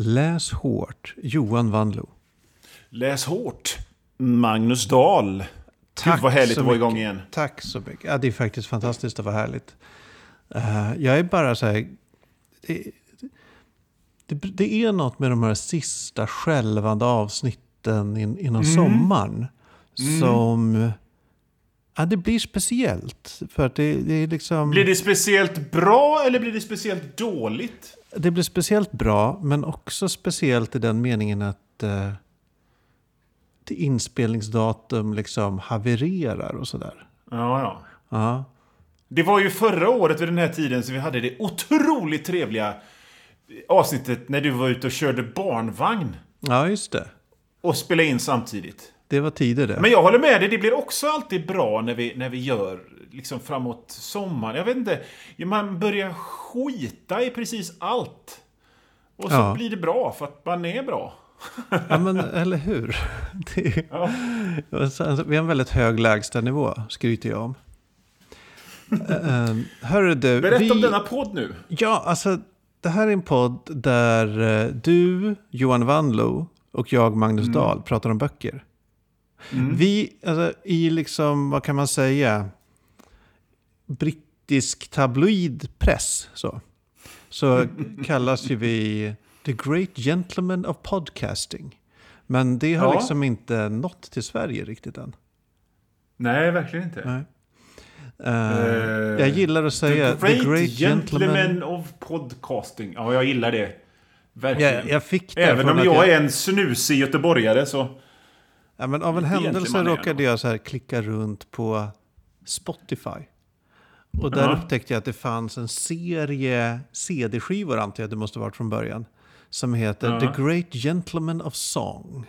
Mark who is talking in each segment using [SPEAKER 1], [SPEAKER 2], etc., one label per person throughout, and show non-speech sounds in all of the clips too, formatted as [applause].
[SPEAKER 1] Läs hårt, Johan Wanlo.
[SPEAKER 2] Läs hårt, Magnus Dahl. Tack Gud vad härligt
[SPEAKER 1] att
[SPEAKER 2] vara igång igen.
[SPEAKER 1] Tack så mycket. Ja, det är faktiskt fantastiskt att vara härligt. Uh, jag är bara så här... Det, det, det, är något med de här sista skälvande avsnitten in, innan mm. sommaren. Mm. Ja, det blir speciellt. För att det, det är liksom...
[SPEAKER 2] Blir det speciellt bra eller blir det speciellt dåligt?
[SPEAKER 1] Det blir speciellt bra, men också speciellt i den meningen att eh, inspelningsdatum liksom havererar och sådär.
[SPEAKER 2] Ja, ja.
[SPEAKER 1] ja.
[SPEAKER 2] Det var ju förra året vid den här tiden som vi hade det otroligt trevliga avsnittet när du var ute och körde barnvagn.
[SPEAKER 1] Ja, just det.
[SPEAKER 2] Och spelade in samtidigt.
[SPEAKER 1] Det var tider det.
[SPEAKER 2] Men jag håller med dig, det blir också alltid bra när vi, när vi gör liksom framåt sommaren. Jag vet inte, man börjar skita i precis allt. Och så ja. blir det bra för att man är bra.
[SPEAKER 1] ja men eller hur. [laughs] Är, ja. alltså, vi har en väldigt hög lägstanivå, skryter jag om. uh, hörru du,
[SPEAKER 2] Berätta vi, om denna podd nu.
[SPEAKER 1] Ja, alltså det här är en podd där uh, du, Johan Wanlo och jag, Magnus mm. Dahl, pratar om böcker. Mm. Vi, alltså, i liksom, vad kan man säga, brittisk tabloidpress så, så [laughs] kallas ju vi The Great Gentleman of Podcasting. Men det har ja. liksom inte nått till Sverige riktigt än.
[SPEAKER 2] Nej, verkligen inte. Nej.
[SPEAKER 1] Uh, jag gillar att säga
[SPEAKER 2] The Great, the great gentleman, gentleman, of Podcasting. Ja, jag gillar det. Verkligen.
[SPEAKER 1] Jag, jag fick det
[SPEAKER 2] Även om jag, jag, är en snusig göteborgare så...
[SPEAKER 1] Ja, men av en händelse råkade jag så här klicka runt på Spotify. Och där uh -huh. upptäckte jag att det fanns en serie CD-skivor, antar jag det måste ha varit från början. Som heter uh -huh. The Great Gentleman of Song.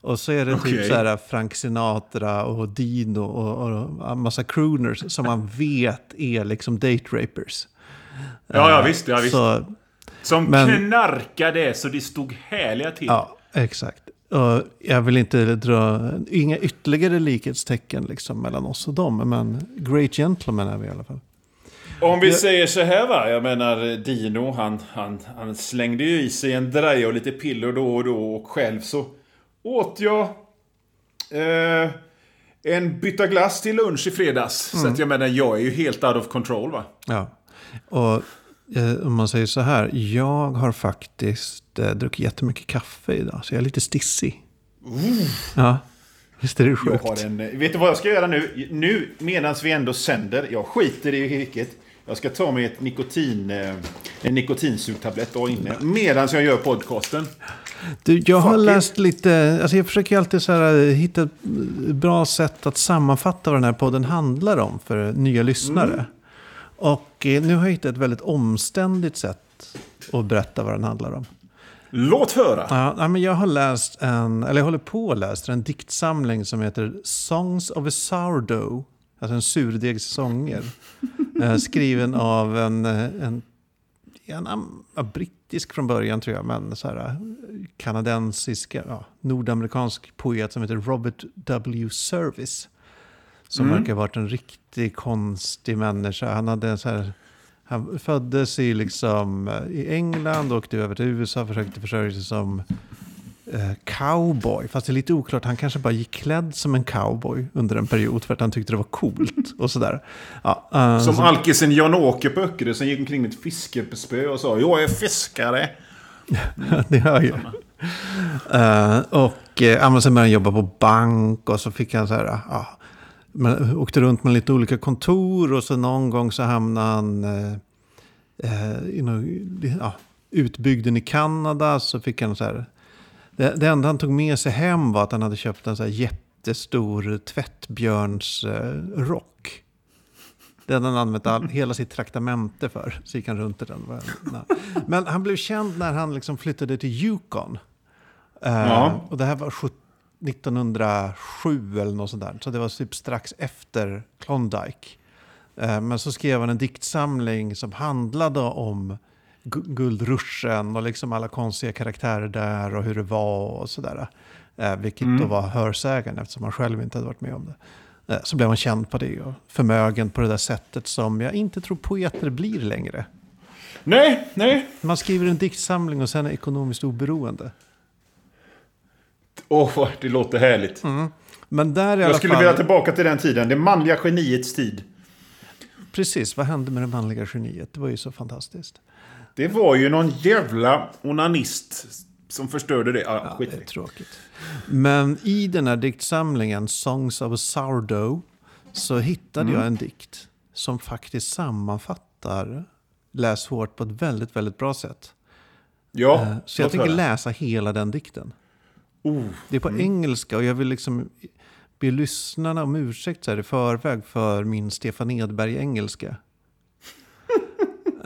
[SPEAKER 1] Och så är det okay. typ så här Frank Sinatra och Dino och, och en massa crooners som man vet är liksom date rapers.
[SPEAKER 2] Ja, ja visst. Ja, visst. Så, som men, knarkade så det stod härliga till.
[SPEAKER 1] Ja, exakt. Och jag vill inte dra inga ytterligare likhetstecken liksom mellan oss och dem. Men Great Gentlemen är vi i alla fall.
[SPEAKER 2] Om vi säger så här va. Jag menar Dino han, han, han slängde ju i sig en draja och lite piller då och då. Och själv så åt jag eh, en bytta glass till lunch i fredags. Mm. Så att jag menar jag är ju helt out of control va.
[SPEAKER 1] Ja. Och Eh, om man säger så här, jag har faktiskt eh, druckit jättemycket kaffe idag, så jag är lite stissig.
[SPEAKER 2] Mm.
[SPEAKER 1] Ja, visst är det sjukt?
[SPEAKER 2] Jag har en, eh, vet du vad jag ska göra nu? Nu, medan vi ändå sänder, jag skiter i vilket. Jag ska ta mig ett nikotin, eh, en nikotinsugtablett då inne, medan jag gör podcasten.
[SPEAKER 1] Du, jag har Fuck läst it. lite, alltså jag försöker alltid så här, eh, hitta ett bra sätt att sammanfatta vad den här podden handlar om för nya lyssnare. Mm. Och eh, nu har jag hittat ett väldigt omständigt sätt att berätta vad den handlar om.
[SPEAKER 2] Låt höra!
[SPEAKER 1] Ja, men jag har läst en, eller jag håller på att läsa en diktsamling som heter Songs of a Sourdough. Alltså en surdegssånger. [laughs] eh, skriven av en, eh, en, en, brittisk från början tror jag, men så här, kanadensisk, ja, nordamerikansk poet som heter Robert W. Service. Som mm. verkar ha varit en riktigt konstig människa. Han, hade så här, han föddes i, liksom, i England, åkte över till USA, försökte försörja sig som eh, cowboy. Fast det är lite oklart, han kanske bara gick klädd som en cowboy under en period för att han tyckte det var coolt. [laughs] och sådär. Ja,
[SPEAKER 2] uh, som så... alkisen Jan-Åke på Öckerö som gick omkring med ett fiskespö och sa jag är fiskare. [laughs]
[SPEAKER 1] det hör ju. Uh, och uh, sen började han jobba på bank och så fick han så här, uh, man åkte runt med lite olika kontor och så någon gång så hamnade han eh, eh i någon, ja, utbygden i Kanada. Så fick han så här, det, det enda han tog med sig hem var att han hade köpt en så här jättestor tvättbjörnsrock. Eh, den han använt all, hela sitt traktamente för. Så gick han runt i den. Men han blev känd när han liksom flyttade till Yukon. Eh, ja. och det här var 70 1907 eller något sånt där. Så det var typ strax efter Klondike. Eh, men så skrev han en diktsamling som handlade om guldruschen och liksom alla konstiga karaktärer där och hur det var och sådär. Eh, vilket mm. då var hörsägen eftersom han själv inte hade varit med om det. Eh, så blev han känd på det och förmögen på det där sättet som jag inte tror poeter blir längre.
[SPEAKER 2] Nej, nej.
[SPEAKER 1] Man skriver en diktsamling och sen är ekonomiskt oberoende.
[SPEAKER 2] Åh, oh, det låter härligt.
[SPEAKER 1] Mm. Men där i alla
[SPEAKER 2] Jag skulle
[SPEAKER 1] fall...
[SPEAKER 2] vilja tillbaka till den tiden. Det manliga geniets tid.
[SPEAKER 1] Precis, vad hände med det manliga geniet? Det var ju så fantastiskt.
[SPEAKER 2] Det var ju någon jävla onanist som förstörde det. Ja,
[SPEAKER 1] Ja,
[SPEAKER 2] skit
[SPEAKER 1] det är tråkigt. Men i den här diktsamlingen, Songs of a Sourdough, så hittade jag en dikt som faktiskt sammanfattar Läs hårt på ett väldigt, väldigt bra sätt.
[SPEAKER 2] Ja,
[SPEAKER 1] Eh, Så jag tänker
[SPEAKER 2] höra.
[SPEAKER 1] läsa hela den dikten.
[SPEAKER 2] Oh,
[SPEAKER 1] Det är på engelska och jag vill liksom be lyssnarna om ursäkt så här i förväg för min Stefan Edberg-engelska.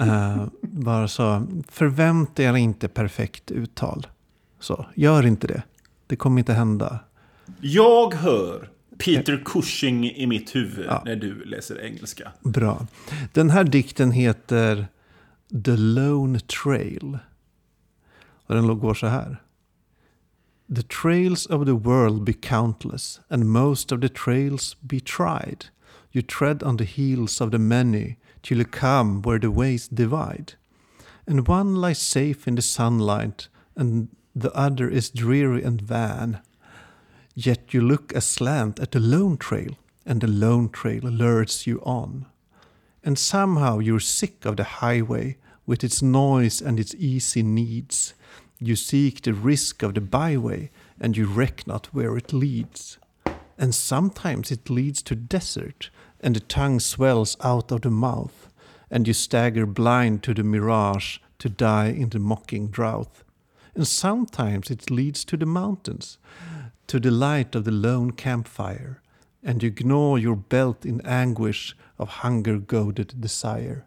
[SPEAKER 1] uh, [laughs] bara så, förvänta er inte perfekt uttal. Så, gör inte det. Det kommer inte hända.
[SPEAKER 2] Jag hör Peter Cushing i mitt huvud
[SPEAKER 1] Ja.
[SPEAKER 2] när du läser engelska.
[SPEAKER 1] Bra. Den här dikten heter The Lone Trail. Och den går så här. The trails of the world be countless, and most of the trails be tried. You tread on the heels of the many till you come where the ways divide. And one lies safe in the sunlight, and the other is dreary and van. Yet you look aslant at the lone trail, and the lone trail lures you on. And somehow you're sick of the highway with its noise and its easy needs. You seek the risk of the byway, and you reck not where it leads. And sometimes it leads to desert, and the tongue swells out of the mouth, and you stagger blind to the mirage to die in the mocking drought. And sometimes it leads to the mountains, to the light of the lone campfire, and you gnaw your belt in anguish of hunger goaded desire.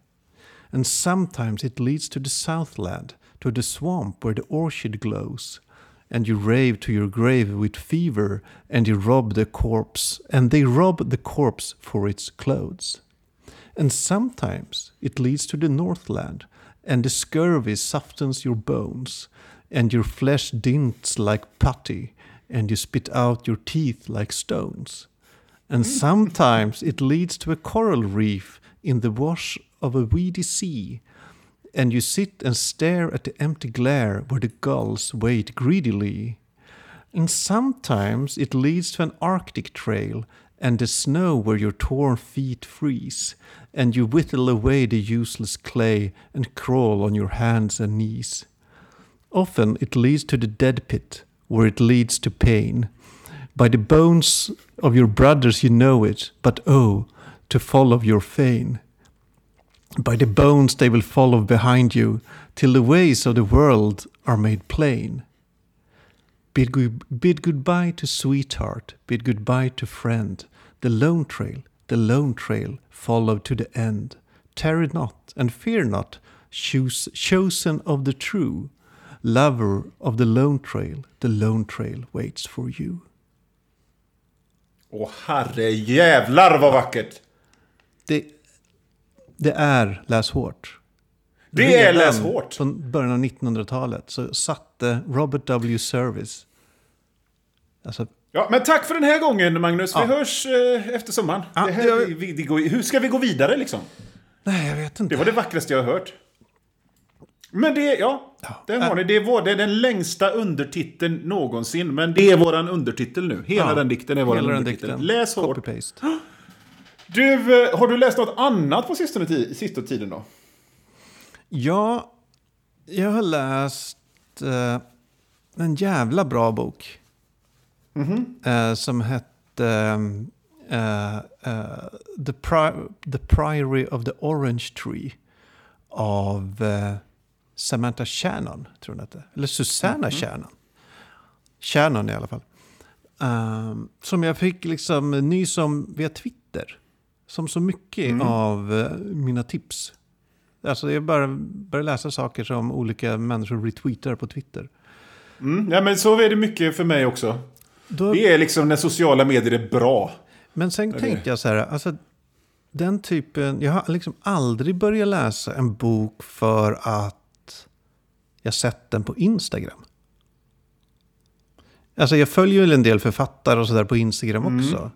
[SPEAKER 1] And sometimes it leads to the southland, to the swamp where the orchid glows, and you rave to your grave with fever, and you rob the corpse, and they rob the corpse for its clothes. And sometimes it leads to the northland, and the scurvy softens your bones, and your flesh dints like putty, and you spit out your teeth like stones. And hmm. sometimes it leads to a coral reef in the wash of a weedy sea, and you sit and stare at the empty glare where the gulls wait greedily. And sometimes it leads to an Arctic trail and the snow where your torn feet freeze, and you whittle away the useless clay and crawl on your hands and knees. Often it leads to the dead pit, where it leads to pain. By the bones of your brothers you know it, but oh, to follow your fame. By the bones they will follow behind you, till the ways of the world are made plain. Bid, good, bid goodbye to sweetheart, bid goodbye to friend. The lone trail, the lone trail, follow to the end. Tarry not and fear not, choose, chosen of the true. Lover of the lone trail, the lone trail waits for you.
[SPEAKER 2] Åh herre jävlar vad vackert!
[SPEAKER 1] Det, det är Läs hårt.
[SPEAKER 2] Det är
[SPEAKER 1] Redan
[SPEAKER 2] Läs hårt!
[SPEAKER 1] På början av 1900-talet så satte Robert W. Service, alltså
[SPEAKER 2] Ja, men tack för den här gången Magnus. Vi
[SPEAKER 1] Ja.
[SPEAKER 2] hörs eh, efter sommaren.
[SPEAKER 1] Ja,
[SPEAKER 2] det
[SPEAKER 1] det
[SPEAKER 2] här,
[SPEAKER 1] gör
[SPEAKER 2] vi, vi, det går, hur ska vi gå vidare liksom?
[SPEAKER 1] Nej, jag vet
[SPEAKER 2] Det
[SPEAKER 1] inte.
[SPEAKER 2] var det vackraste jag har hört. Men det, ja. Den har ni. Det var det är den längsta undertiteln någonsin. Men det är våran undertitel nu. Hela
[SPEAKER 1] Ja,
[SPEAKER 2] den dikten är våran undertitel. Läs hårt.
[SPEAKER 1] Copy-paste.
[SPEAKER 2] Du, eh, har du läst något annat på sistone, sista tiden då?
[SPEAKER 1] Ja, jag har läst eh, en jävla bra bok. eh, som hette eh, eh, the, Pri- the Priory of the Orange Tree. Av eh, Samantha Shannon, tror jag hette. Eller Susanna Shannon. Shannon i alla fall. Ehm, som jag fick liksom nys om via Twitter. Som så mycket av eh, mina tips. Alltså jag bara började läsa saker som olika människor retweetar på Twitter.
[SPEAKER 2] Mm, ja, men så är det mycket för mig också.
[SPEAKER 1] Då,
[SPEAKER 2] Det är liksom när sociala medier är bra.
[SPEAKER 1] men sen
[SPEAKER 2] det-
[SPEAKER 1] tänkte jag så här, alltså den typen, jag har liksom aldrig börjat läsa en bok för att jag sett den på Instagram. Alltså jag följer väl en del författare och sådär på Instagram också. Eh,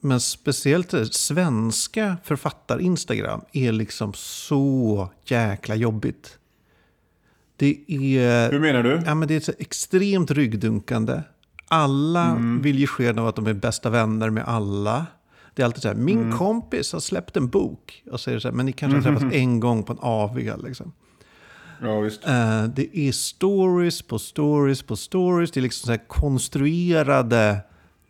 [SPEAKER 1] men speciellt det svenska författar-Instagram är liksom så jäkla jobbigt. Det är...
[SPEAKER 2] Hur menar du?
[SPEAKER 1] Ja, men det är så extremt ryggdunkande. Alla
[SPEAKER 2] Mm.
[SPEAKER 1] vill ge sken av att de är bästa vänner med alla. Det är alltid så här, min
[SPEAKER 2] Mm.
[SPEAKER 1] kompis har släppt en bok. Och det så här, men ni kanske har [laughs] träffats en gång på en AV. Liksom.
[SPEAKER 2] Ja, visst.
[SPEAKER 1] Eh, det är stories på stories på stories. Det är liksom så här konstruerade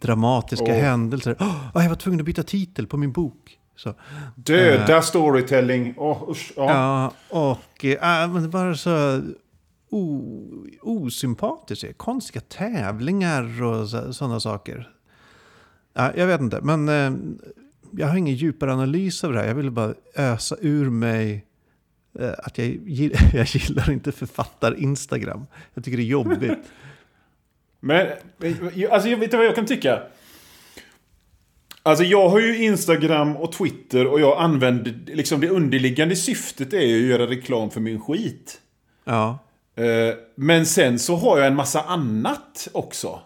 [SPEAKER 1] dramatiska
[SPEAKER 2] Åh.
[SPEAKER 1] händelser. Oh, jag var tvungen att byta titel på min bok. Så,
[SPEAKER 2] Döda storytelling. Åh, usch. Ja.
[SPEAKER 1] ja, och äh, men det var så o, osympatiskt. Konstiga tävlingar och sådana saker. Ja, jag vet inte, men eh, jag har ingen djupare analys av det här. Jag ville bara ösa ur mig eh, att jag, [laughs] jag gillar inte författar-Instagram. Jag tycker det är jobbigt. [laughs]
[SPEAKER 2] Men, alltså jag vet inte vad jag kan tycka. Alltså jag har ju Instagram och Twitter och jag använder, liksom det underliggande syftet är ju att göra reklam för min skit.
[SPEAKER 1] Ja,
[SPEAKER 2] Eh, Men sen så har jag en massa annat också.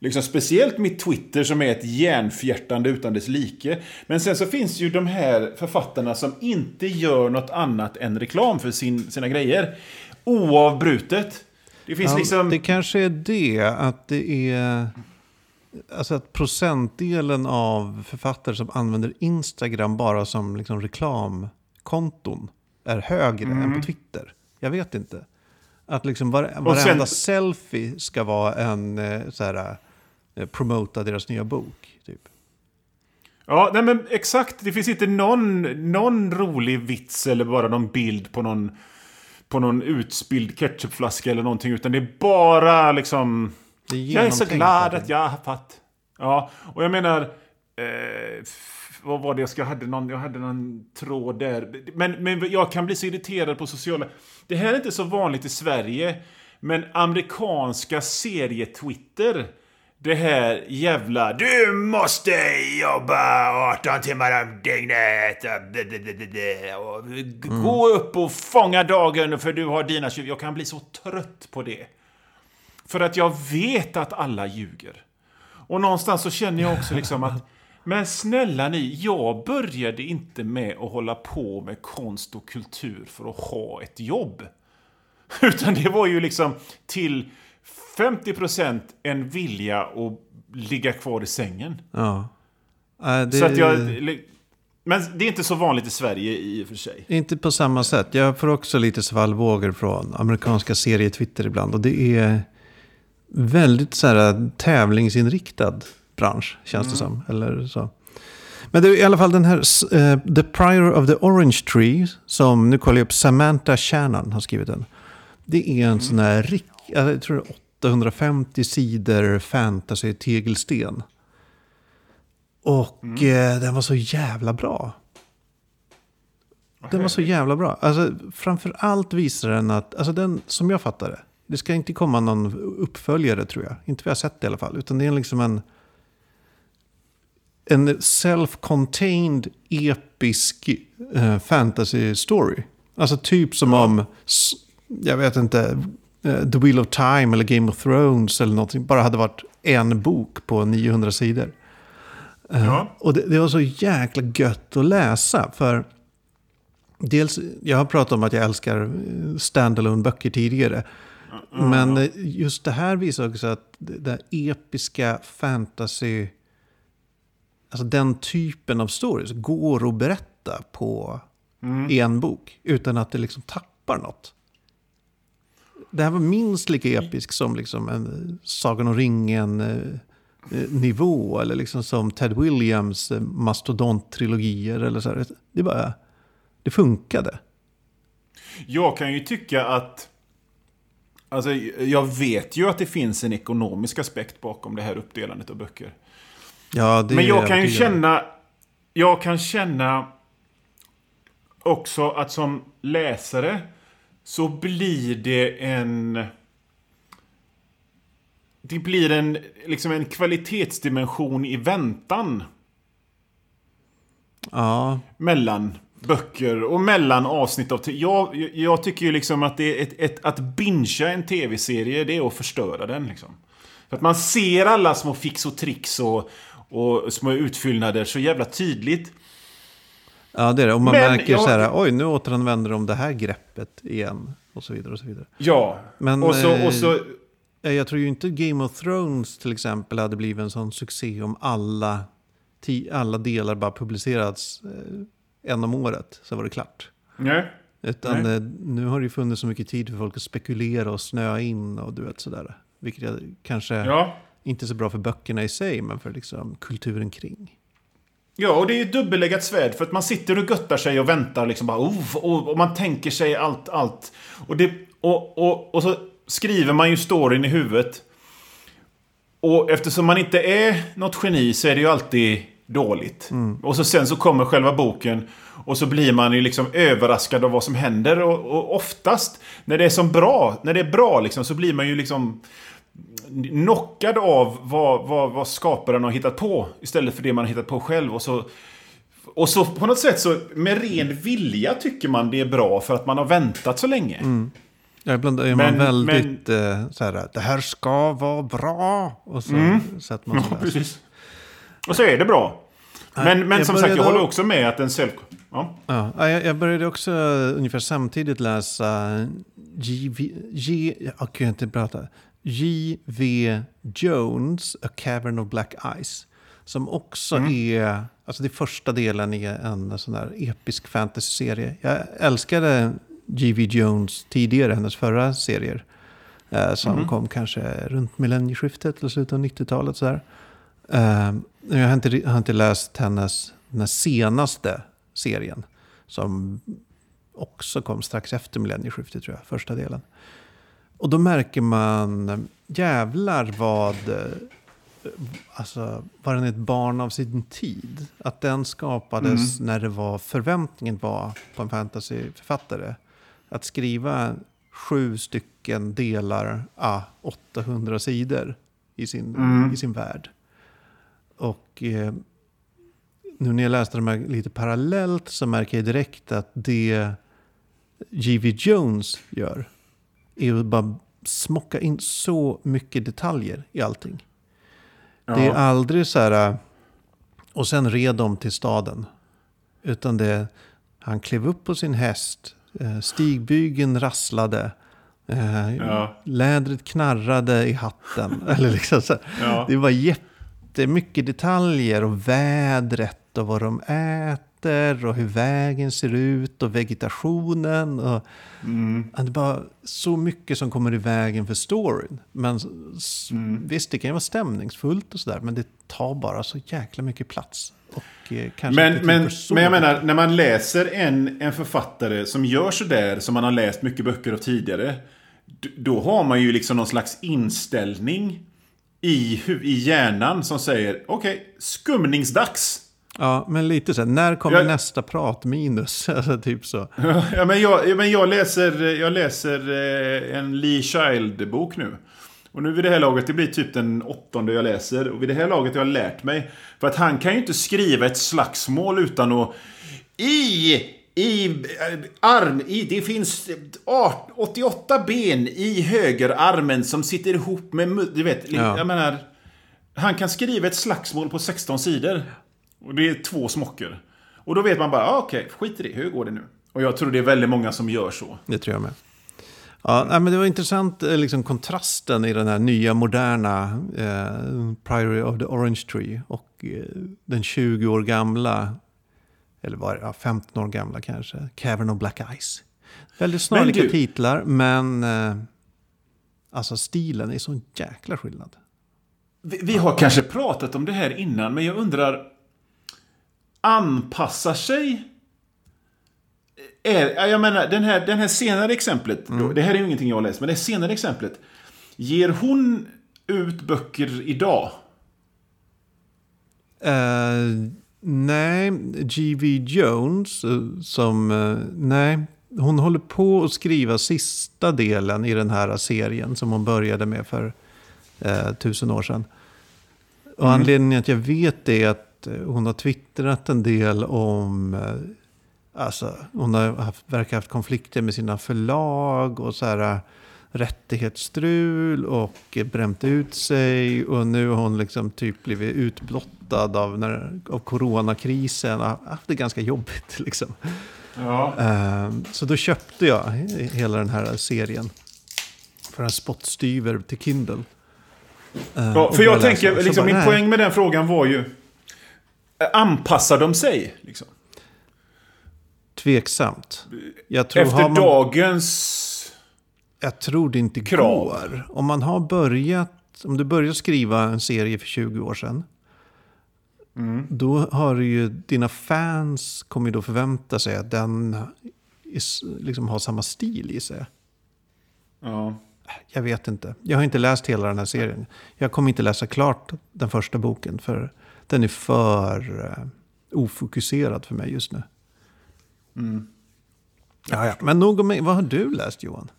[SPEAKER 2] Liksom speciellt mitt Twitter som är ett järnfjärtande utan dess like. Men sen så finns ju de här författarna som inte gör något annat än reklam för sin, sina grejer. Oavbrutet. Det finns
[SPEAKER 1] ja
[SPEAKER 2] liksom...
[SPEAKER 1] det kanske är det, att det är... Alltså att procentdelen av författare som använder Instagram bara som liksom reklamkonton är högre än
[SPEAKER 2] Mm.
[SPEAKER 1] på Twitter. Jag vet inte. Att liksom var, varenda selfie ska vara en eh, så här, eh, promota deras nya bok. Typ.
[SPEAKER 2] Ja, nej men exakt. Det finns inte någon, någon rolig vits eller bara någon bild på någon, på någon utspilld ketchupflaska eller någonting. Utan det är bara liksom...
[SPEAKER 1] Är
[SPEAKER 2] Jag är så glad att jag har fått... Ja, och jag menar... Eh, vad var det jag ska... Jag hade någon, jag hade någon tråd där. Men, men jag kan bli så irriterad på sociala... Det här är inte så vanligt i Sverige. Men amerikanska serietwitter. Det här jävla... Du måste jobba 18 timmar om dygnet. Och Gå upp och fånga dagen för du har dina 20... Jag kan bli så trött på det. För att jag vet att alla ljuger. Och någonstans så känner jag också liksom att [laughs] Men snälla ni, jag började inte med att hålla på med konst och kultur för att ha ett jobb. [laughs] Utan det var ju liksom till 50% en vilja att ligga kvar i sängen.
[SPEAKER 1] Ja. Eh, det,
[SPEAKER 2] Så att jag... Men det är inte så vanligt i Sverige i och för sig.
[SPEAKER 1] Inte på samma sätt. Jag får också lite svallvågor från amerikanska serietwitter ibland. Och det är väldigt så här, tävlingsinriktad bransch, känns det som. Eller så. Men det är i alla fall den här eh, The Prior of the Orange Tree, som nu kollar jag upp, Samantha Shannon har skrivit den. Det är en sån här, rik, jag tror det är 850 sidor fantasy tegelsten. Och eh, den var så jävla bra. Den var så jävla bra. Alltså, framför allt visar den att, alltså den som jag fattar det, det ska inte komma någon uppföljare tror jag. Inte vad jag har sett i alla fall. Utan det är liksom en, en self-contained episk eh, fantasy story. Alltså typ som om, jag vet inte, The Wheel of Time eller Game of Thrones eller någonting bara hade varit en bok på 900 sidor. Eh,
[SPEAKER 2] Ja.
[SPEAKER 1] Och det, det var så jäkla gött att läsa. För dels, jag har pratat om att jag älskar eh, standalone böcker tidigare. Men eh, just det här visar också att det där episka fantasy, alltså den typen av stories går att berätta på i en bok utan att det liksom tappar något. Det här var minst lika episk som liksom en Sagan om ringen eh, eh, eller liksom som Ted Williams eh, mastodont-trilogier eller så här. Det bara, det funkade.
[SPEAKER 2] Jag kan ju tycka att... Alltså, jag vet ju att det finns en ekonomisk aspekt bakom det här uppdelandet av böcker.
[SPEAKER 1] Ja, det
[SPEAKER 2] Men jag kan ju känna... Jag kan känna också att som läsare så blir det en... Det blir en, liksom en kvalitetsdimension i väntan
[SPEAKER 1] Ja,
[SPEAKER 2] mellan böcker och mellan avsnitt av... Jag, jag tycker ju liksom att det är ett, ett, att bingea en tv-serie, det är att förstöra den liksom. För att man ser alla små fix och tricks och, och små utfyllnader så jävla tydligt.
[SPEAKER 1] Ja, det är det. Och man
[SPEAKER 2] Men
[SPEAKER 1] märker
[SPEAKER 2] jag-
[SPEAKER 1] så här, oj, nu återanvänder de det här greppet igen. Och så vidare och så vidare.
[SPEAKER 2] Ja,
[SPEAKER 1] Men,
[SPEAKER 2] och, så,
[SPEAKER 1] eh,
[SPEAKER 2] och så...
[SPEAKER 1] Eh, Jag tror ju inte Game of Thrones till exempel hade blivit en sån succé om alla, alla delar bara publicerats eh, en om året. Så var det klart.
[SPEAKER 2] Nej.
[SPEAKER 1] Utan
[SPEAKER 2] Nej.
[SPEAKER 1] eh, nu har det ju funnits så mycket tid för folk att spekulera och snöa in och du vet sådär. Vilket jag, kanske
[SPEAKER 2] Ja.
[SPEAKER 1] inte är så bra för böckerna i sig, men för liksom kulturen kring.
[SPEAKER 2] Ja, och det är ju ett dubbelläggat svärd för att man sitter och göttar sig och väntar liksom bara oh, och, och man tänker sig allt, allt. Och, det, och, och, och så skriver man ju storyn i huvudet. Och eftersom man inte är något geni så är det ju alltid dåligt. Och så sen så kommer själva boken och så blir man ju liksom överraskad av vad som händer. Och, och oftast när det är som bra, när det är bra liksom, så blir man ju liksom knockad av vad, vad, vad skaparen har hittat på istället för det man har hittat på själv. Och så, och så på något sätt så med ren vilja tycker man det är bra för att man har väntat så länge.
[SPEAKER 1] Ja, ibland är man
[SPEAKER 2] Men-
[SPEAKER 1] väldigt eh, så här, det här ska vara bra. Och så sätter man
[SPEAKER 2] Ja, precis. Och så är det bra. Men, men som sagt, jag håller också med att en self... Ja.
[SPEAKER 1] Ja, ja, jag började också ungefär samtidigt läsa J.V. J, jag kan inte prata. J.V. Jones, A Cavern of Black Ice. Som också är, alltså det första delen i en sån här episk fantasy-serie. Jag älskade J.V. Jones tidigare, hennes förra serier. Eh, som kom kanske runt millennieskiftet eller slutet av 90-talet. Sådär. Eh, jag har inte, har inte läst hennes den senaste serien. Som också kom strax efter millennieskiftet tror jag, första delen. Och då märker man, jävlar vad, eh, alltså, var den ett barn av sin tid? Att den skapades när det var, förväntningen var på en fantasyförfattare. Att skriva sju stycken delar, ah, 800 sidor i sin, i sin värld. Och eh, nu när jag läste de här lite parallellt så märker jag direkt att det J.V. Jones gör är att bara smocka in så mycket detaljer i allting. Det är
[SPEAKER 2] Ja.
[SPEAKER 1] aldrig så här, och sen red de till staden. Utan det, han klev upp på sin häst, eh, stigbygeln rasslade, eh,
[SPEAKER 2] Ja.
[SPEAKER 1] lädret knarrade i hatten. [laughs] Eller liksom så.
[SPEAKER 2] Ja.
[SPEAKER 1] Det var jättemycket detaljer och vädret och vad de äter och hur vägen ser ut och vegetationen. Och, Ja, Det är bara så mycket som kommer i vägen för storyn. Men s- visst, det kan ju vara stämningsfullt och sådär, men det tar bara så jäkla mycket plats. Och eh,
[SPEAKER 2] Men, men, men jag menar, när man läser en, en författare som gör sådär, som man har läst mycket böcker av tidigare. Då har man ju liksom någon slags inställning i, i hjärnan som säger okej, skumningsdags.
[SPEAKER 1] Ja, men lite så här, när kommer
[SPEAKER 2] Jag-
[SPEAKER 1] nästa pratminus? [laughs] Alltså typ så. [laughs]
[SPEAKER 2] Ja, men jag, ja, men jag läser, jag läser eh, en Lee Child-bok nu. Och nu vid det här laget, det blir typ den åttonde jag läser. Och vid det här laget har jag lärt mig. För att han kan ju inte skriva ett slagsmål utan att... I, i eh, arm, i, det finns eh, art- 88 ben i högerarmen som sitter ihop med... Du vet,
[SPEAKER 1] Ja.
[SPEAKER 2] jag menar... Han kan skriva ett slagsmål på 16 sidor. Och det är två smockor. Och då vet man bara, ah, okej, skit i det, hur går det nu? Och jag tror det är väldigt många som gör så.
[SPEAKER 1] Det tror jag med. Ja, men det var intressant eh, liksom, kontrasten i den här nya moderna eh, Priory of the Orange Tree och eh, den 20 år gamla, eller var ja, 15 år gamla kanske, Cavern of Black Ice. Väldigt snarlika
[SPEAKER 2] du-
[SPEAKER 1] titlar, men eh, alltså stilen är sån jäkla skillnad.
[SPEAKER 2] Vi, vi har kanske pratat om det här innan, men jag undrar... Anpassar sig... Är, jag menar, den här, den här senare exemplet. Då, det här är ju ingenting jag har läst, men det senare exemplet. Ger hon ut böcker idag?
[SPEAKER 1] Eh, nej, G.V. Jones eh, som, eh, nej, hon håller på att skriva sista delen i den här serien som hon började med för eh, tusen år sedan. Och anledningen att jag vet det är att eh, hon har twittrat en del om, eh, alltså hon har haft, verkar ha haft konflikter med sina förlag och så här. eh, rättighetsstrul och bränt ut sig. Och nu har hon liksom typ blivit utblottad av, när, av coronakrisen. Har haft det ganska jobbigt [laughs] liksom.
[SPEAKER 2] Ja.
[SPEAKER 1] Eh, så då köpte jag hela den här serien. För en spottstyver till Kindle. Eh,
[SPEAKER 2] Ja, för jag tänker, liksom,
[SPEAKER 1] bara,
[SPEAKER 2] min poäng med den frågan var ju... eh, Anpassar de sig? Liksom?
[SPEAKER 1] Tveksamt. Jag tror,
[SPEAKER 2] Efter
[SPEAKER 1] man,
[SPEAKER 2] dagens...
[SPEAKER 1] jag tror det inte
[SPEAKER 2] krav.
[SPEAKER 1] går. Om man har börjat, om du började skriva en serie för 20 år sedan.
[SPEAKER 2] Mm.
[SPEAKER 1] Då har ju, dina fans kommer då förvänta sig att den is, liksom har samma stil i sig.
[SPEAKER 2] Ja.
[SPEAKER 1] Jag vet inte. Jag har inte läst hela den här serien. Jag kommer inte läsa klart den första boken. För den är för uh, ofokuserad för mig just nu. Ja, ja. Men nog om. Vad har du läst Johan?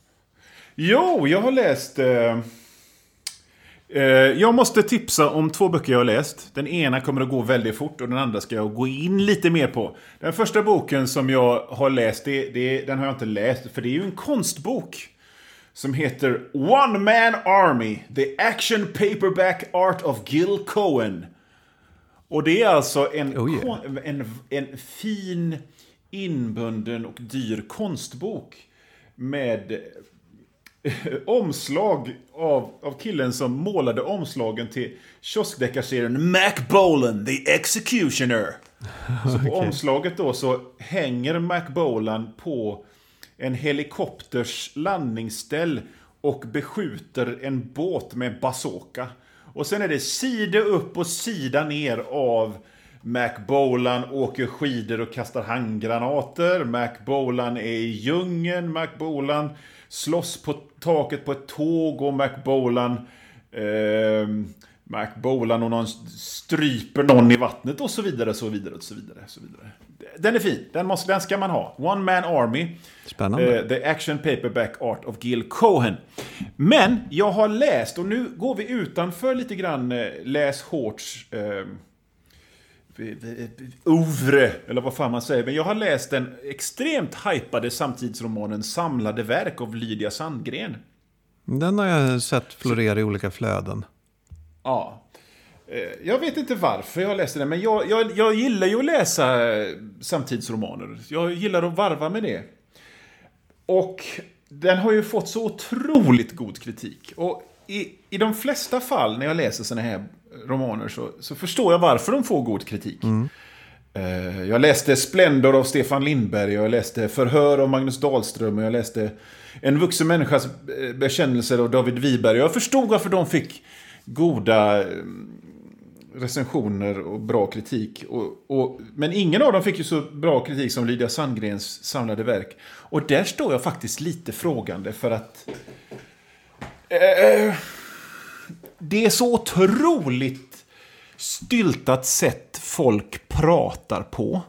[SPEAKER 2] Jo, jag har läst... Eh, eh, jag måste tipsa om två böcker jag har läst. Den ena kommer att gå väldigt fort och den andra ska jag gå in lite mer på. Den första boken som jag har läst, det, det, den har jag inte läst, för det är ju en konstbok. Som heter One Man Army, The Action Paperback Art of Gil Cohen. Och det är alltså en,
[SPEAKER 1] Oh yeah.
[SPEAKER 2] en, en fin, inbunden och dyr konstbok. Med omslag av, av killen som målade omslagen till kioskdeckarserien Mac Bolan, The Executioner. Så på [laughs] omslaget då så hänger Mac Bolan på en helikopters landningsställ och beskjuter en båt med bazooka. Och sen är det sida upp och sida ner av Mac Bolan åker skidor och kastar handgranater. Mac Bolan är i djungeln. Mac Bolan slåss på taket på ett tåg och Mac Bolan... eh, Mac Bolan och någon stryper någon i vattnet och så vidare, så vidare, och så vidare. Så vidare. Den är fin. Den, måste, den ska man ha. One Man Army.
[SPEAKER 1] Spännande.
[SPEAKER 2] Eh, The Action Paperback Art of Gil Cohen. Men jag har läst, och nu går vi utanför lite grann eh, Läs Hårts eh, oeuvre, eller vad fan man säger. Men jag har läst den extremt hypade samtidsromanen Samlade verk av Lydia Sandgren.
[SPEAKER 1] Den har jag sett florera i olika flöden.
[SPEAKER 2] Ja. Eh, Jag vet inte varför jag läste den, men jag, jag, jag gillar ju att läsa samtidsromaner. Jag gillar att varva med det. Och den har ju fått så otroligt god kritik. Och i, i de flesta fall när jag läser såna här romaner så, så förstår jag varför de får god kritik. Eh, Jag läste Splendor av Stefan Lindberg, jag läste Förhör av Magnus Dahlström och jag läste En vuxen människas eh, bekännelser av David Wiberg. Jag förstod varför de fick goda eh, recensioner och bra kritik. Och, och, men ingen av dem fick ju så bra kritik som Lydia Sandgrens samlade verk. Och där står jag faktiskt lite frågande för att... Eh, det är så otroligt styltat sätt folk pratar på.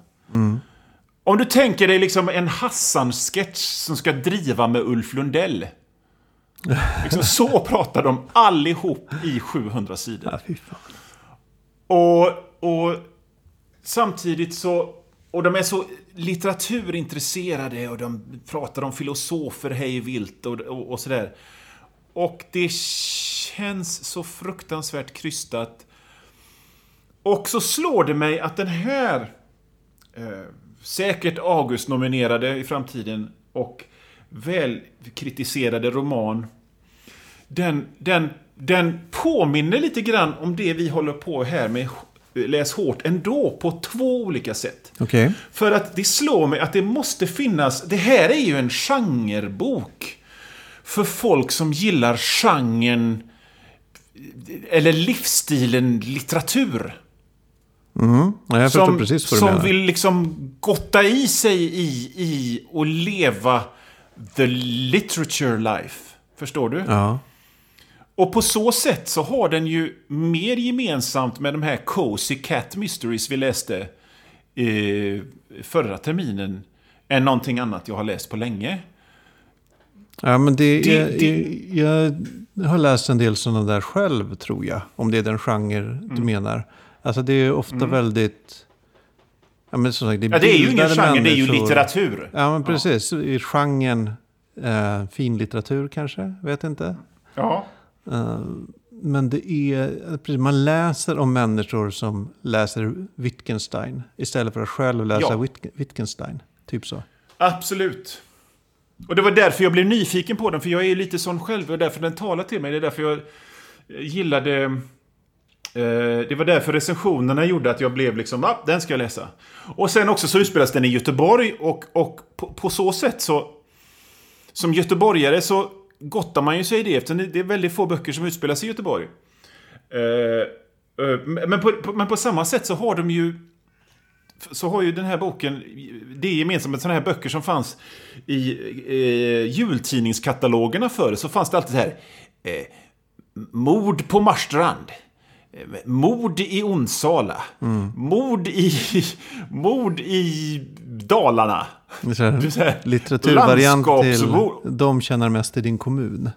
[SPEAKER 2] Om du tänker dig liksom en Hassan-sketch som ska driva med Ulf Lundell. Liksom så pratar de allihop i 700 sidor. Och, och samtidigt så... Och de är så litteraturintresserade och de pratar om filosofer hej vilt och, och, och sådär. Och det känns så fruktansvärt krystat. Och så slår det mig att den här eh, säkert August-nominerade i framtiden och välkritiserade roman den, den, den påminner lite grann om det vi håller på här med Läs hårt ändå på två olika sätt.
[SPEAKER 1] Okej.
[SPEAKER 2] För att det slår mig att det måste finnas... Det här är ju en genrebok. För folk som gillar genren... Eller livsstilen litteratur.
[SPEAKER 1] Mm. Ja,
[SPEAKER 2] Som, som vill liksom gotta i sig i, i och leva the literature life. Förstår du?
[SPEAKER 1] Ja.
[SPEAKER 2] Och på så sätt så har den ju mer gemensamt med de här Cozy Cat Mysteries vi läste eh, förra terminen än någonting annat jag har läst på länge.
[SPEAKER 1] Ja, men det,
[SPEAKER 2] Det-
[SPEAKER 1] är-
[SPEAKER 2] det-
[SPEAKER 1] Jag har läst en del sådana där själv, tror jag. Om det är den genre du
[SPEAKER 2] Mm.
[SPEAKER 1] menar. Alltså det är ofta väldigt... Ja, men som sagt, det är,
[SPEAKER 2] Ja, det är ju ingen genre, det är ju litteratur.
[SPEAKER 1] Ja, men precis. I genren Eh, finlitteratur kanske, vet inte.
[SPEAKER 2] Ja.
[SPEAKER 1] Eh, men det är, man läser om människor som läser Wittgenstein istället för att själv läsa
[SPEAKER 2] Ja.
[SPEAKER 1] Witt- Wittgenstein. Typ så.
[SPEAKER 2] Absolut. Och det var därför jag blev nyfiken på den, för jag är ju lite sån själv. Och därför den talar till mig. Det är därför jag gillade... Eh, det var därför recensionerna gjorde att jag blev liksom, ah, den ska jag läsa. Och sen också så utspelas den i Göteborg och, och på, på så sätt så... Som göteborgare så gottar man ju sig i det eftersom det är väldigt få böcker som utspelas i Göteborg. Eh, eh men, på, på, men på samma sätt så har de ju så har ju den här boken det är gemensamt med sådana här böcker som fanns i eh, jultidningskatalogerna förr. Så fanns det alltid så här. Eh, mord på Marstrand. Mord i Onsala. Mord, i, mord i Dalarna.
[SPEAKER 1] Litteraturvariant till De tjänar mest i din kommun.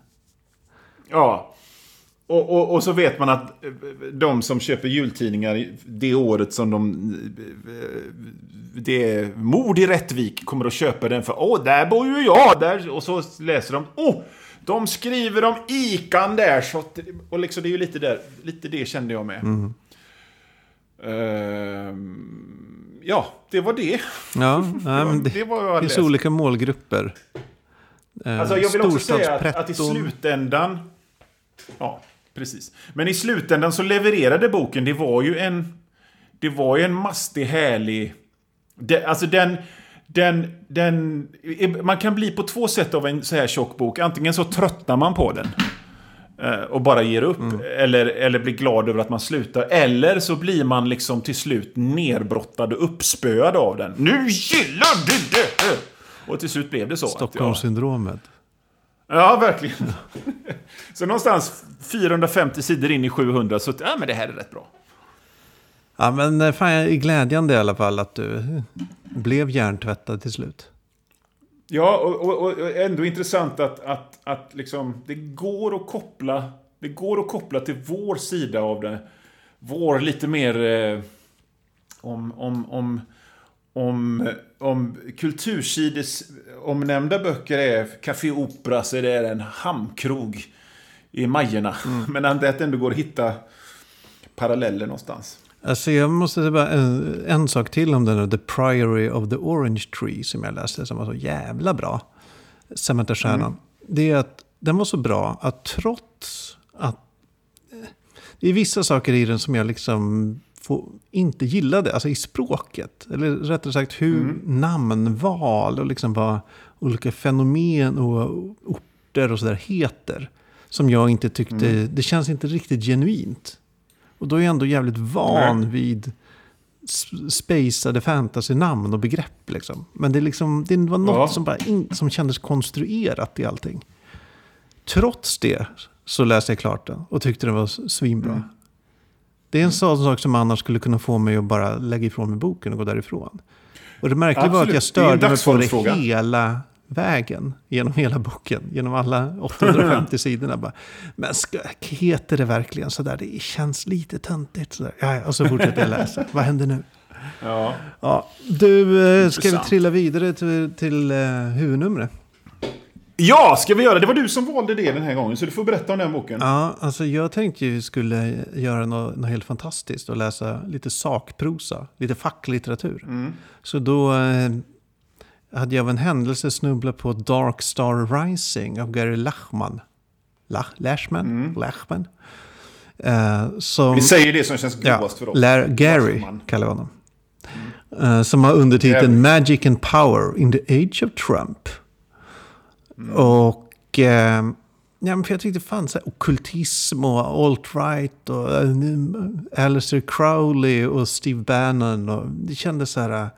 [SPEAKER 2] Ja. Och, och, och så vet man att eh, de som köper jultidningar det året som de... eh, Det är mord i Rättvik kommer att köpa den för åh, där bor ju jag! Där. Och så läser de åh, de skriver om Ikan där. Så att, och liksom det är ju lite där, lite det kände jag med. Ehm, ja, det var det.
[SPEAKER 1] Ja, [laughs] nej, men
[SPEAKER 2] det
[SPEAKER 1] det
[SPEAKER 2] var jag
[SPEAKER 1] finns olika målgrupper. Eh,
[SPEAKER 2] Alltså jag vill också säga att, att i slutändan... Ja, precis. Men i slutändan så levererade boken, det var ju en... Det var ju en mastig, härlig... Det, alltså den... Den, den, man kan bli på två sätt av en så här tjock bok. Antingen så tröttnar man på den. eh, Och bara ger upp. Eller, eller blir glad över att man slutar. Eller så blir man liksom till slut nerbrottad och uppspöad av den. Nu gillar du det! Och till slut blev det så.
[SPEAKER 1] Stockholmssyndromet.
[SPEAKER 2] Ja, verkligen. [laughs] så någonstans 450 sidor in i 700 så ja, men det här är rätt bra.
[SPEAKER 1] Ja, men eh, fan, glädjande i alla fall att du blev hjärntvättad till slut.
[SPEAKER 2] Ja, och, och, och ändå intressant att, att, att liksom, det går att koppla det går att koppla till vår sida av det. Vår lite mer eh, om, om, om, om, om kultursides omnämnda böcker är Café Opera så är det en hamnkrog i Majerna. Men att det ändå går att hitta paralleller någonstans.
[SPEAKER 1] Alltså jag måste säga bara en, en sak till om den här The Priory of the Orange Tree som jag läste som var så jävla bra. Samantha Shannon. Det är att den var så bra att trots att eh, det är vissa saker i den som jag liksom får, inte gillade, alltså i språket. Eller rättare sagt hur namnval och liksom vad olika fenomen och orter och sådär heter. Som jag inte tyckte, det känns inte riktigt genuint. Och då är jag ändå jävligt van
[SPEAKER 2] Nej.
[SPEAKER 1] vid spacade fantasy-namn och begrepp. Liksom. Men det, liksom, det var något
[SPEAKER 2] Ja.
[SPEAKER 1] som, bara in, som kändes konstruerat i allting. Trots det så läste jag klart den och tyckte den var svinbra.
[SPEAKER 2] Mm.
[SPEAKER 1] Det är en sån sak som annars skulle kunna få mig att bara lägga ifrån mig boken och gå därifrån. Och det märkliga var att jag störde mig på det hela vägen. Genom hela boken. Genom alla 850 [laughs] sidorna. Bara, men ska, heter det verkligen sådär? Det känns lite töntigt. Sådär. Ja, ja, och så fortsätter jag läsa. [laughs] Vad händer nu?
[SPEAKER 2] Ja.
[SPEAKER 1] Ja, du, eh, ska vi trilla vidare till, till eh, huvudnumret?
[SPEAKER 2] ja, ska vi göra det? Var du som valde det den här gången, så du får berätta om den boken.
[SPEAKER 1] Ja, alltså jag tänkte ju vi skulle göra något, något helt fantastiskt och läsa lite sakprosa, lite facklitteratur. Så då eh, hade jag av en händelse snubblat på Dark Star Rising av Gary Lachman. Lach, Lachman? Lachman. Eh, som,
[SPEAKER 2] Vi säger det som känns
[SPEAKER 1] ja,
[SPEAKER 2] godast för oss.
[SPEAKER 1] Lar- Gary
[SPEAKER 2] Lachman.
[SPEAKER 1] kallar vi honom. Eh, som har undertiteln Magic and Power in the Age of Trump. Och... Eh, ja, men för jag tyckte fan så här, okkultism och alt-right och uh, Alistair Crowley och Steve Bannon. Och det kändes så här...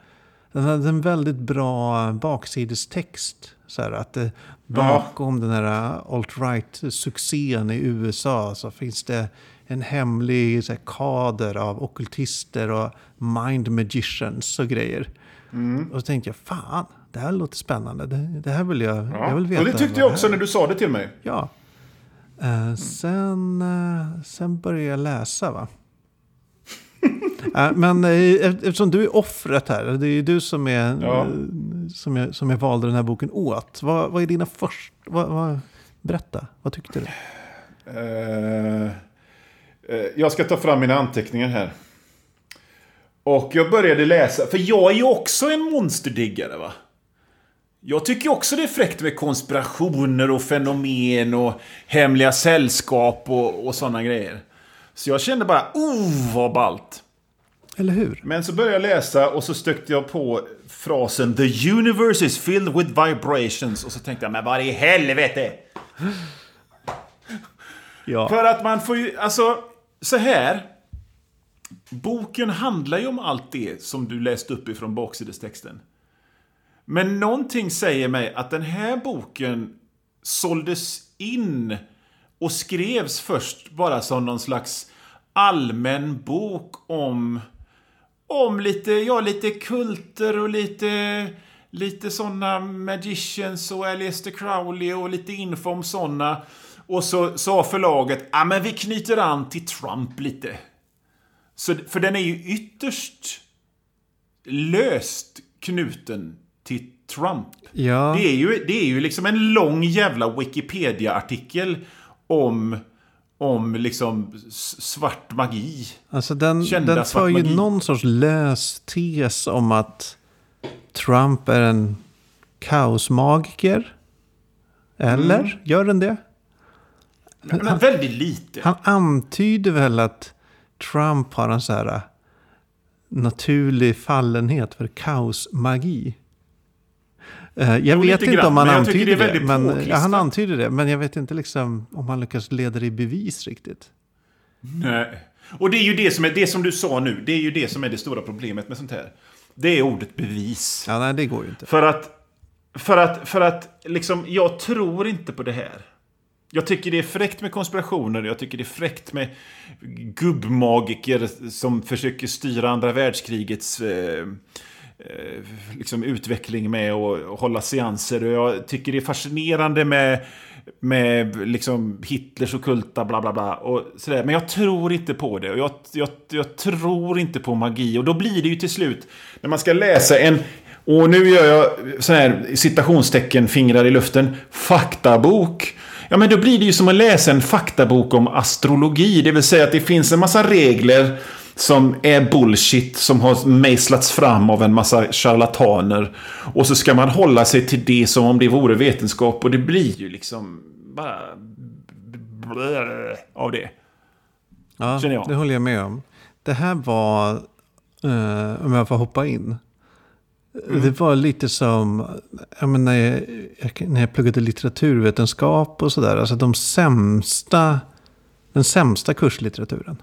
[SPEAKER 1] eh, Den hade en väldigt bra baksidestext. Så här, att det, bakom den här alt-right-succén i USA så finns det en hemlig så här, kader av ockultister och mind magicians och grejer. Och så tänkte jag, fan, det här låter spännande. Det, det här vill jag,
[SPEAKER 2] Ja.
[SPEAKER 1] jag vill veta.
[SPEAKER 2] och det tyckte jag också när du sa det till mig.
[SPEAKER 1] Ja. Eh, sen, eh, sen började jag läsa va. Äh, men eh, eftersom du är offret här, det är ju du som är,
[SPEAKER 2] Ja.
[SPEAKER 1] eh, som jag, som jag valde den här boken åt. Vad, vad är dina första... Vad, vad, berätta, vad tyckte du?
[SPEAKER 2] Eh, eh, jag ska ta fram mina anteckningar här. Och jag började läsa, för jag är ju också en monsterdiggare va? Jag tycker också det är fräckt med konspirationer och fenomen och hemliga sällskap och, och sådana grejer. Så jag kände bara, oh vad ballt.
[SPEAKER 1] Eller hur?
[SPEAKER 2] Men så började jag läsa och så stökte jag på frasen The universe is filled with vibrations. Och så tänkte jag, men vad i helvete?
[SPEAKER 1] Ja.
[SPEAKER 2] För att man får ju, alltså, så här. Boken handlar ju om allt det som du läste upp ifrån baksidestexten. Men någonting säger mig att den här boken såldes in och skrevs först bara som någon slags allmän bok om om lite, ja, lite kulter och lite, lite sådana magicians och Aleister Crowley och lite info om sådana. Och så sa förlaget, ja men vi knyter an till Trump lite. Så, för den är ju ytterst löst knuten till Trump.
[SPEAKER 1] Ja.
[SPEAKER 2] Det är ju, det är ju liksom en lång jävla Wikipedia-artikel om, om liksom svart magi.
[SPEAKER 1] Alltså den,
[SPEAKER 2] Kända
[SPEAKER 1] den för ju
[SPEAKER 2] magi.
[SPEAKER 1] någon sorts lös tes om att Trump är en kaosmagiker. Eller?
[SPEAKER 2] Mm.
[SPEAKER 1] Gör den det?
[SPEAKER 2] Men väldigt lite.
[SPEAKER 1] Han antyder väl att Trump har en så här äh, naturlig fallenhet för kaosmagi. Eh, Jag
[SPEAKER 2] Jo,
[SPEAKER 1] vet inte
[SPEAKER 2] grann,
[SPEAKER 1] om han antyder
[SPEAKER 2] det
[SPEAKER 1] det. Men, ja,
[SPEAKER 2] påklistrat.
[SPEAKER 1] han antyder det, men jag vet inte liksom om han lyckas leda det i bevis riktigt.
[SPEAKER 2] Nej. Och det är ju det som är det som du sa nu. Det är ju det som är det stora problemet med sånt här. Det är ordet bevis.
[SPEAKER 1] Ja, nej, det går ju inte.
[SPEAKER 2] För att, för att, för att, liksom, jag tror inte på det här. Jag tycker det är fräckt med konspirationer, jag tycker det är fräckt med gubbmagiker som försöker styra andra världskrigets eh, eh, Eh, liksom utveckling med att hålla seanser. Och jag tycker det är fascinerande med, med liksom Hitlers okulta bla bla bla. Och sådär. Men jag tror inte på det. Och jag, jag, jag tror inte på magi. Och då blir det ju till slut, när man ska läsa en och nu gör jag så här citationstecken, fingrar i luften, faktabok. Ja, men då blir det ju som att läsa en faktabok om astrologi. Det vill säga att det finns en massa regler som är bullshit, som har mejslats fram av en massa charlataner. Och så ska man hålla sig till det som om det vore vetenskap. Och det blir ju liksom bara... av det.
[SPEAKER 1] Ja,
[SPEAKER 2] Känner jag.
[SPEAKER 1] det håller jag med om. Det här var, eh, om jag får hoppa in.
[SPEAKER 2] Mm.
[SPEAKER 1] Det var lite som, jag menar, när, jag, jag, när jag pluggade litteraturvetenskap och sådär. Alltså de sämsta, den sämsta kurslitteraturen.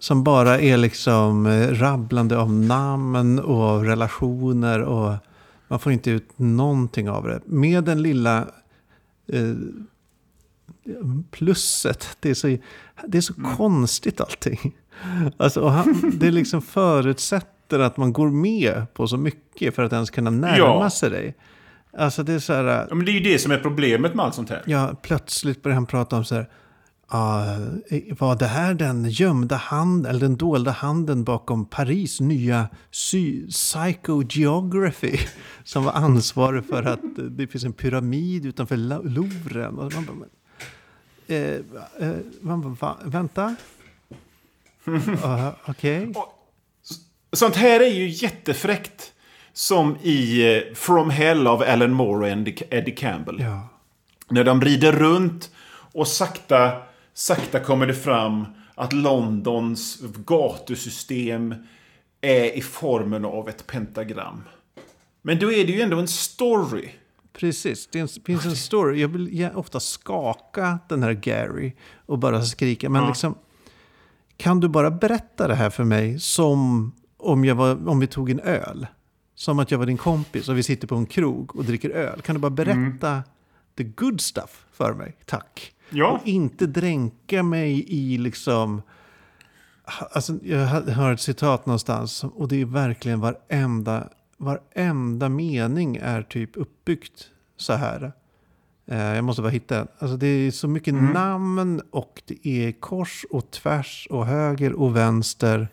[SPEAKER 1] Som bara är liksom eh, rabblande av namn och relationer. Och man får inte ut någonting av det. Med den lilla eh, plusset. Det är så, det är så
[SPEAKER 2] Mm.
[SPEAKER 1] konstigt allting. Alltså, han, det liksom förutsätter att man går med på så mycket för att ens kunna närma
[SPEAKER 2] Ja.
[SPEAKER 1] sig dig. Alltså det är så här,
[SPEAKER 2] Ja, men det är ju det som är problemet med allt sånt här.
[SPEAKER 1] ja, plötsligt börjar han prata om så här, ah, var det här den gömda handen, eller den dolda handen bakom Paris nya sy- psychogeography? [laughs] Som var ansvarig för att det finns en pyramid utanför Lo- Louvren. Och man bara, men, eh, eh, man bara, va, vänta? Uh, Okej. [laughs]
[SPEAKER 2] Sånt här är ju jättefräckt. Som i eh, From Hell av Alan Moore och Eddie Campbell.
[SPEAKER 1] Ja.
[SPEAKER 2] När de rider runt och sakta, sakta kommer det fram att Londons gatusystem är i formen av ett pentagram. Men då är det ju ändå en story.
[SPEAKER 1] Precis, det finns en story. Jag vill ofta skaka den här Gary och bara skrika. Men
[SPEAKER 2] Ja.
[SPEAKER 1] liksom, kan du bara berätta det här för mig som om, jag var, om vi tog en öl? Som att jag var din kompis och vi sitter på en krog och dricker öl. Kan du bara berätta the good stuff för mig? Tack.
[SPEAKER 2] Ja.
[SPEAKER 1] Och inte dränka mig i liksom... Alltså, jag har ett citat någonstans och det är verkligen varenda, varenda mening är typ uppbyggt så här. Eh, Jag måste bara hitta den. Alltså det är så mycket namn och det är kors och tvärs och höger och vänster.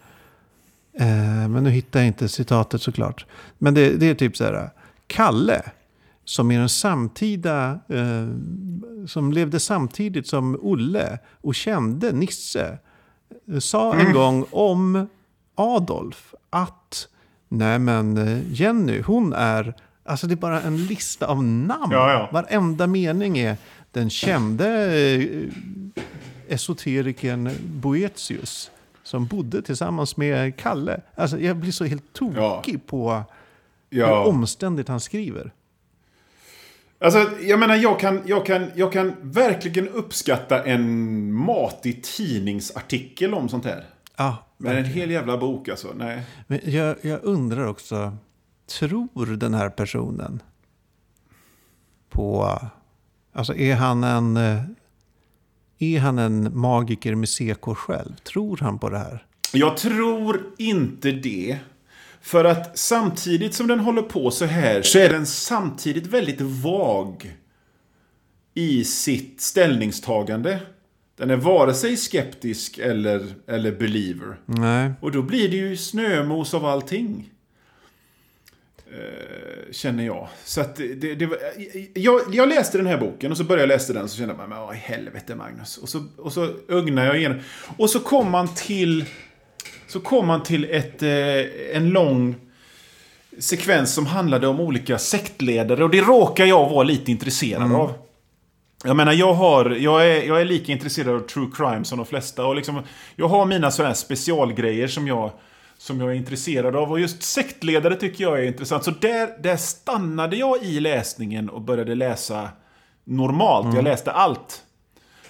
[SPEAKER 1] Eh, men nu hittar jag inte citatet såklart. Men det, det är typ så här. Kalle, som är en samtida, eh, som levde samtidigt som Olle och kände Nisse, eh, sa en gång om Adolf att nej men eh, Jenny, hon är, alltså det är bara en lista av namn.
[SPEAKER 2] Ja, ja.
[SPEAKER 1] Varenda mening är den kände eh, esoterikern Boetius som bodde tillsammans med Kalle. Alltså jag blir så helt tokig på hur
[SPEAKER 2] Ja.
[SPEAKER 1] omständigt han skriver.
[SPEAKER 2] Alltså, jag menar, jag kan, jag, kan, jag kan verkligen uppskatta en matig tidningsartikel om sånt här.
[SPEAKER 1] Ja,
[SPEAKER 2] Men en hel jävla bok alltså, nej.
[SPEAKER 1] Men jag, jag undrar också, tror den här personen på... Alltså är han en... eh, Är han en magiker med CK själv? Tror han på det här?
[SPEAKER 2] Jag tror inte det. För att samtidigt som den håller på så här så är den samtidigt väldigt vag i sitt ställningstagande. Den är vare sig skeptisk eller, eller believer.
[SPEAKER 1] Nej.
[SPEAKER 2] Och då blir det ju snömos av allting. Eh, känner jag. Så att det, det, var, jag, jag läste den här boken och så började jag läsa den så kände jag mig, vad i helvete Magnus. Och så, och så ögnade jag igenom. Och så kom man till, så kom man till ett, eh, en lång sekvens som handlade om olika sektledare. Och det råkar jag vara lite intresserad av. Jag menar, jag, har, jag, är, jag är lika intresserad av true crime som de flesta. Och liksom, jag har mina så här specialgrejer som jag, som jag är intresserad av. Och just sektledare tycker jag är intressant. Så där, där stannade jag i läsningen och började läsa normalt. Jag läste allt.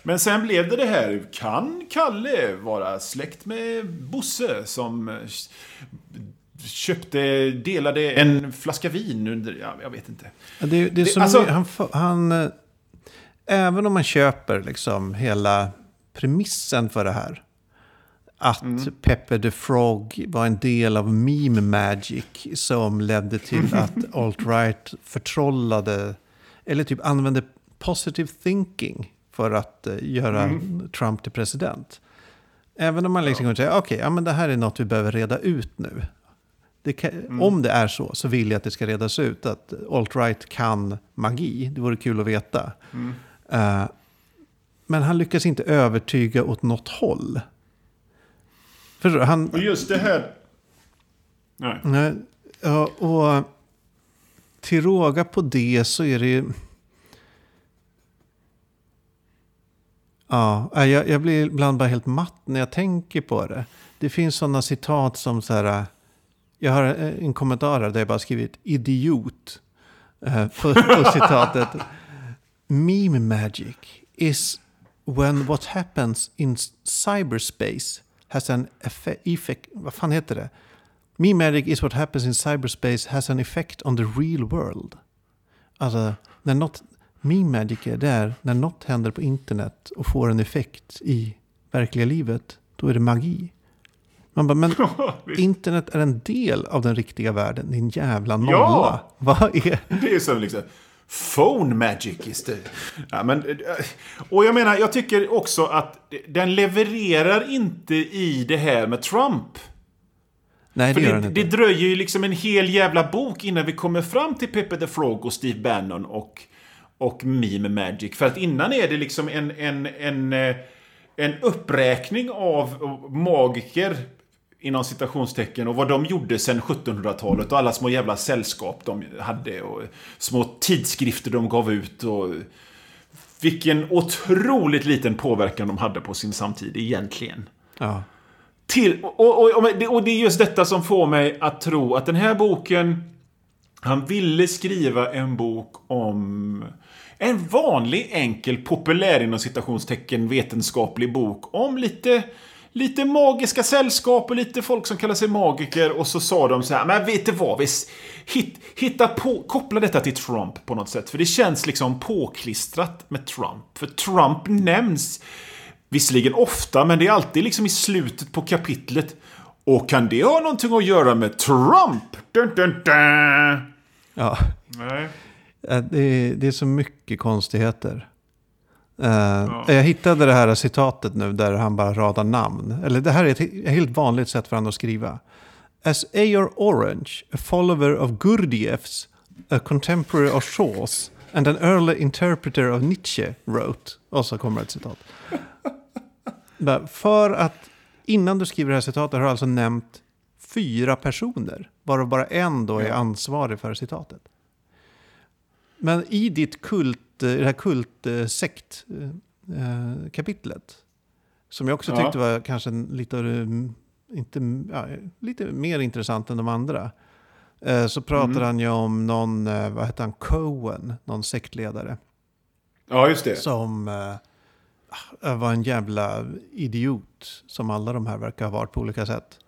[SPEAKER 2] Men sen blev det det här, kan Kalle vara släkt med Bosse som eh, köpte, delade en flaska vin under, ja, jag vet inte.
[SPEAKER 1] Ja, Det, det är som
[SPEAKER 2] alltså-
[SPEAKER 1] han, han, eh, även om man köper liksom hela premissen för det här. Att
[SPEAKER 2] Mm.
[SPEAKER 1] Pepper the Frog var en del av meme magic som ledde till [laughs] att alt-right förtrollade, eller typ använde positive thinking för att eh, göra
[SPEAKER 2] Mm.
[SPEAKER 1] Trump till president. Även om man liksom kan säga, okej, ja, men det här är något vi behöver reda ut nu. Det kan,
[SPEAKER 2] Mm.
[SPEAKER 1] Om det är så, så vill jag att det ska redas ut att alt-right kan magi. Det vore kul att veta.
[SPEAKER 2] Mm.
[SPEAKER 1] Eh, men han lyckas inte övertyga åt något håll. Förstår? Han,
[SPEAKER 2] Och just det här... Nej.
[SPEAKER 1] Ja, och till råga på det så är det ju... Ja, nej, jag, jag blir ibland bara helt matt när jag tänker på det. Det finns sådana citat som så här... Jag har en kommentar där jag bara skrivit idiot på, på [laughs] citatet. Meme magic is when what happens in cyberspace has an effe- effect. Vad fan heter det? Meme magic is what happens in cyberspace has an effect on the real world. Alltså, när något, meme magic är där när något händer på internet och får en effekt i verkliga livet, då är det magi. Man bara, men [laughs] internet är en del av den riktiga världen, din jävla nolla.
[SPEAKER 2] Ja!
[SPEAKER 1] Vad är...
[SPEAKER 2] Det är som liksom... Phone magic is the... Ja, men, eh, och jag menar, jag tycker också att den levererar inte i det här med Trump.
[SPEAKER 1] Nej,
[SPEAKER 2] För
[SPEAKER 1] det
[SPEAKER 2] det,
[SPEAKER 1] den
[SPEAKER 2] det
[SPEAKER 1] inte.
[SPEAKER 2] dröjer ju liksom en hel jävla bok innan vi kommer fram till Pepe the Frog och Steve Bannon och, och Meme Magic. För att innan är det liksom en, en, en, eh, en uppräkning av magiker inom citationstecken och vad de gjorde sedan 1700-talet och alla små jävla sällskap de hade och små tidskrifter de gav ut och vilken otroligt liten påverkan de hade på sin samtid egentligen.
[SPEAKER 1] Ja.
[SPEAKER 2] Till, och, och, och, det- och det är just detta som får mig att tro att den här boken... Han ville skriva en bok om... En vanlig, enkel, populär inom citationstecken vetenskaplig bok om lite... Lite magiska sällskap och lite folk som kallar sig magiker och så sa de så här, men vet du vad, vi hit, hitta på, koppla detta till Trump på något sätt. För det känns liksom påklistrat med Trump. För Trump nämns Visserligen ofta, men det är alltid liksom i slutet på kapitlet. Och kan det ha någonting att göra med Trump? Dun, dun, dun.
[SPEAKER 1] ja.
[SPEAKER 2] Nej.
[SPEAKER 1] Eh, Det är, det är så mycket konstigheter. Eh, Jag hittade det här citatet nu där han bara radar namn. Eller det här är ett he- helt vanligt sätt för honom att skriva. As A.R. Orange, a follower of Gurdjieffs, a contemporary of Shaws, and an early interpreter of Nietzsche wrote. Och så kommer ett citat. För att innan du skriver det här citatet har du alltså nämnt fyra personer. Varav bara en då är
[SPEAKER 2] Ja.
[SPEAKER 1] ansvarig för citatet. Men i ditt kult, eh, det här kultsekt-kapitlet. Som jag också
[SPEAKER 2] Ja.
[SPEAKER 1] tyckte var kanske lite, eh, inte, ja, lite mer intressant än de andra. eh, Så pratar
[SPEAKER 2] Mm.
[SPEAKER 1] han ju om någon, eh, vad heter han, Cohen, någon sektledare.
[SPEAKER 2] Ja, just det.
[SPEAKER 1] Som eh, var en jävla idiot. Som alla de här verkar ha varit på olika sätt.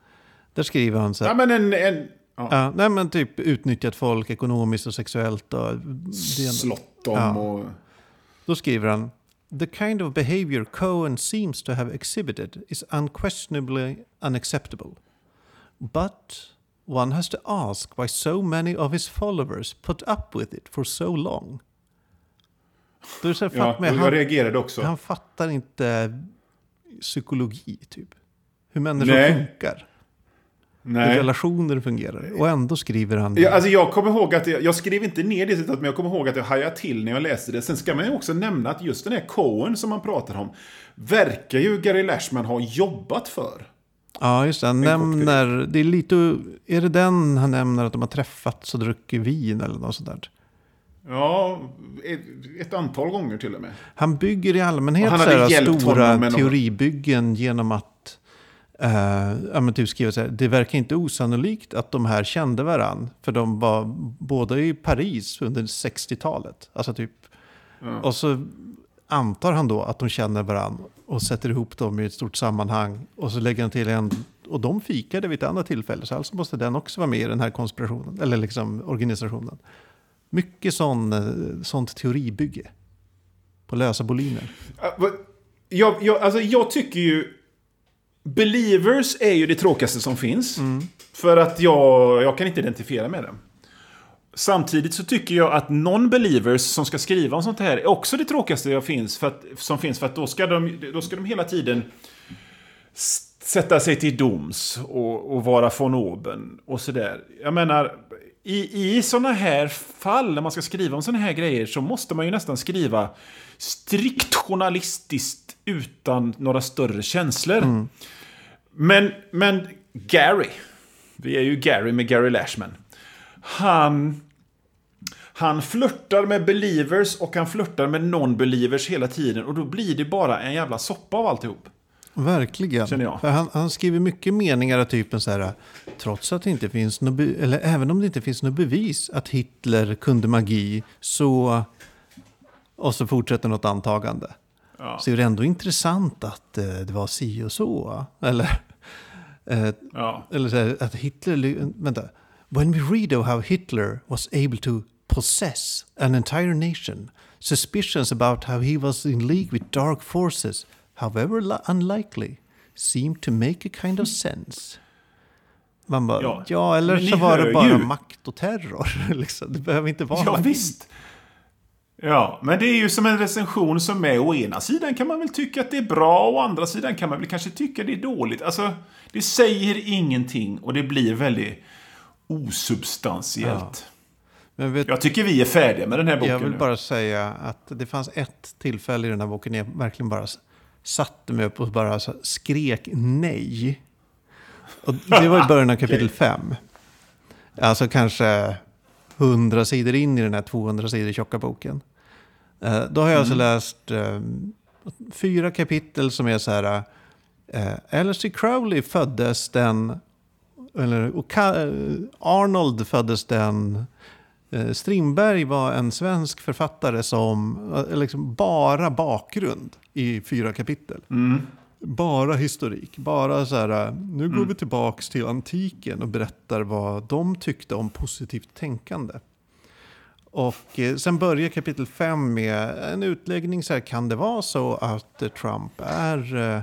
[SPEAKER 1] Där skriver han så här.
[SPEAKER 2] Ja, men en... en ja.
[SPEAKER 1] Ja, nej men typ utnyttjat folk ekonomiskt och sexuellt. Och det,
[SPEAKER 2] Slott dem
[SPEAKER 1] Ja.
[SPEAKER 2] och...
[SPEAKER 1] då skriver han. The kind of behavior Cohen seems to have exhibited is unquestionably unacceptable. But one has to ask why so many of his followers put up with it for so long. Det så
[SPEAKER 2] Ja,
[SPEAKER 1] med,
[SPEAKER 2] och jag
[SPEAKER 1] han,
[SPEAKER 2] reagerade också.
[SPEAKER 1] han fattar inte psykologi typ. Hur människor
[SPEAKER 2] Nej.
[SPEAKER 1] funkar. Hur
[SPEAKER 2] Nej.
[SPEAKER 1] relationer fungerar. Och ändå skriver han...
[SPEAKER 2] Ja, alltså jag kommer ihåg att jag, jag skrev inte ner det men jag kommer ihåg att jag hajade till när jag läste det. Sen ska man ju också nämna att just den här Cohen som man pratar om, verkar ju Gary Lashman ha jobbat för.
[SPEAKER 1] Ja, just det. Han nämner, det är lite, är det den han nämner att de har träffats och druckit vin eller något sånt där?
[SPEAKER 2] Ja, ett, ett antal gånger till och med.
[SPEAKER 1] Han bygger i allmänhet
[SPEAKER 2] Och han
[SPEAKER 1] så här stora
[SPEAKER 2] honom med någon-
[SPEAKER 1] teoribyggen genom att eh, ja, typ skriva så här, det verkar inte osannolikt att de här kände varann. För de var båda i Paris under 60-talet. Alltså typ,
[SPEAKER 2] Ja.
[SPEAKER 1] och så antar han då att de känner varann och sätter ihop dem i ett stort sammanhang. Och så lägger han till en, och de fikade vid ett annat tillfälle. Så alltså måste den också vara med i den här konspirationen, eller liksom organisationen. Mycket sån, eh, sånt teoribygge. På lösa boliner.
[SPEAKER 2] Vad- Jag, jag, alltså jag tycker ju... Believers är ju det tråkigaste som finns. För att jag, jag kan inte identifiera med dem. Samtidigt så tycker jag att non-believers som ska skriva om sånt här är också det tråkigaste jag finns, för att, som finns. För att då ska de, då ska de hela tiden sätta sig till doms och, och vara von oben och sådär. Jag menar, i, i sådana här fall, när man ska skriva om sådana här grejer, så måste man ju nästan skriva strikt journalistiskt utan några större känslor. Men, men Gary, vi är ju Gary med Gary Lashman. Han, han flörtar med believers och han flörtar med non-believers hela tiden. Och då blir det bara en jävla soppa av alltihop.
[SPEAKER 1] Verkligen. Han, han skriver mycket meningar av typen så här. Trots att det inte finns något, eller även om det inte finns något bevis att Hitler kunde magi så... Och så fortsätter något antagande.
[SPEAKER 2] Ja.
[SPEAKER 1] Så är det ändå intressant att eh, det var si och så. Eller, eh,
[SPEAKER 2] Ja.
[SPEAKER 1] eller här, att Hitler... Vänta. When we read of how Hitler was able to possess an entire nation, suspicions about how he was in league with dark forces, however li- unlikely, seem to make a kind of sense. Man bara, ja,
[SPEAKER 2] Ja,
[SPEAKER 1] eller så var det bara makt och terror. [laughs] liksom. Det behöver inte vara
[SPEAKER 2] Ja,
[SPEAKER 1] magi.
[SPEAKER 2] visst. Ja, men det är ju som en recension som är å ena sidan kan man väl tycka att det är bra, och å andra sidan kan man väl kanske tycka det är dåligt. Alltså, det säger ingenting och det blir väldigt osubstantiellt.
[SPEAKER 1] Men vet,
[SPEAKER 2] Jag tycker vi är färdiga med den här boken
[SPEAKER 1] Jag vill
[SPEAKER 2] nu.
[SPEAKER 1] bara säga att det fanns ett tillfälle i den här boken när jag verkligen bara satte mig upp och bara skrek nej. Och det var i [laughs] början av kapitel 5. Alltså kanske 100 sidor in i den här 200 sidor tjocka boken. Eh, Då har jag alltså läst eh, fyra kapitel som är så här. Uh, Alistair Crowley föddes den, eller eh, Arnold föddes den Eh, Strindberg var en svensk författare som eh, liksom bara bakgrund i fyra kapitel.
[SPEAKER 2] Mm.
[SPEAKER 1] Bara historik. Bara så här, eh, nu går vi tillbaks till antiken och berättar vad de tyckte om positivt tänkande. Och eh, sen börjar kapitel 5 med en utläggning så här, kan det vara så att Trump är eh,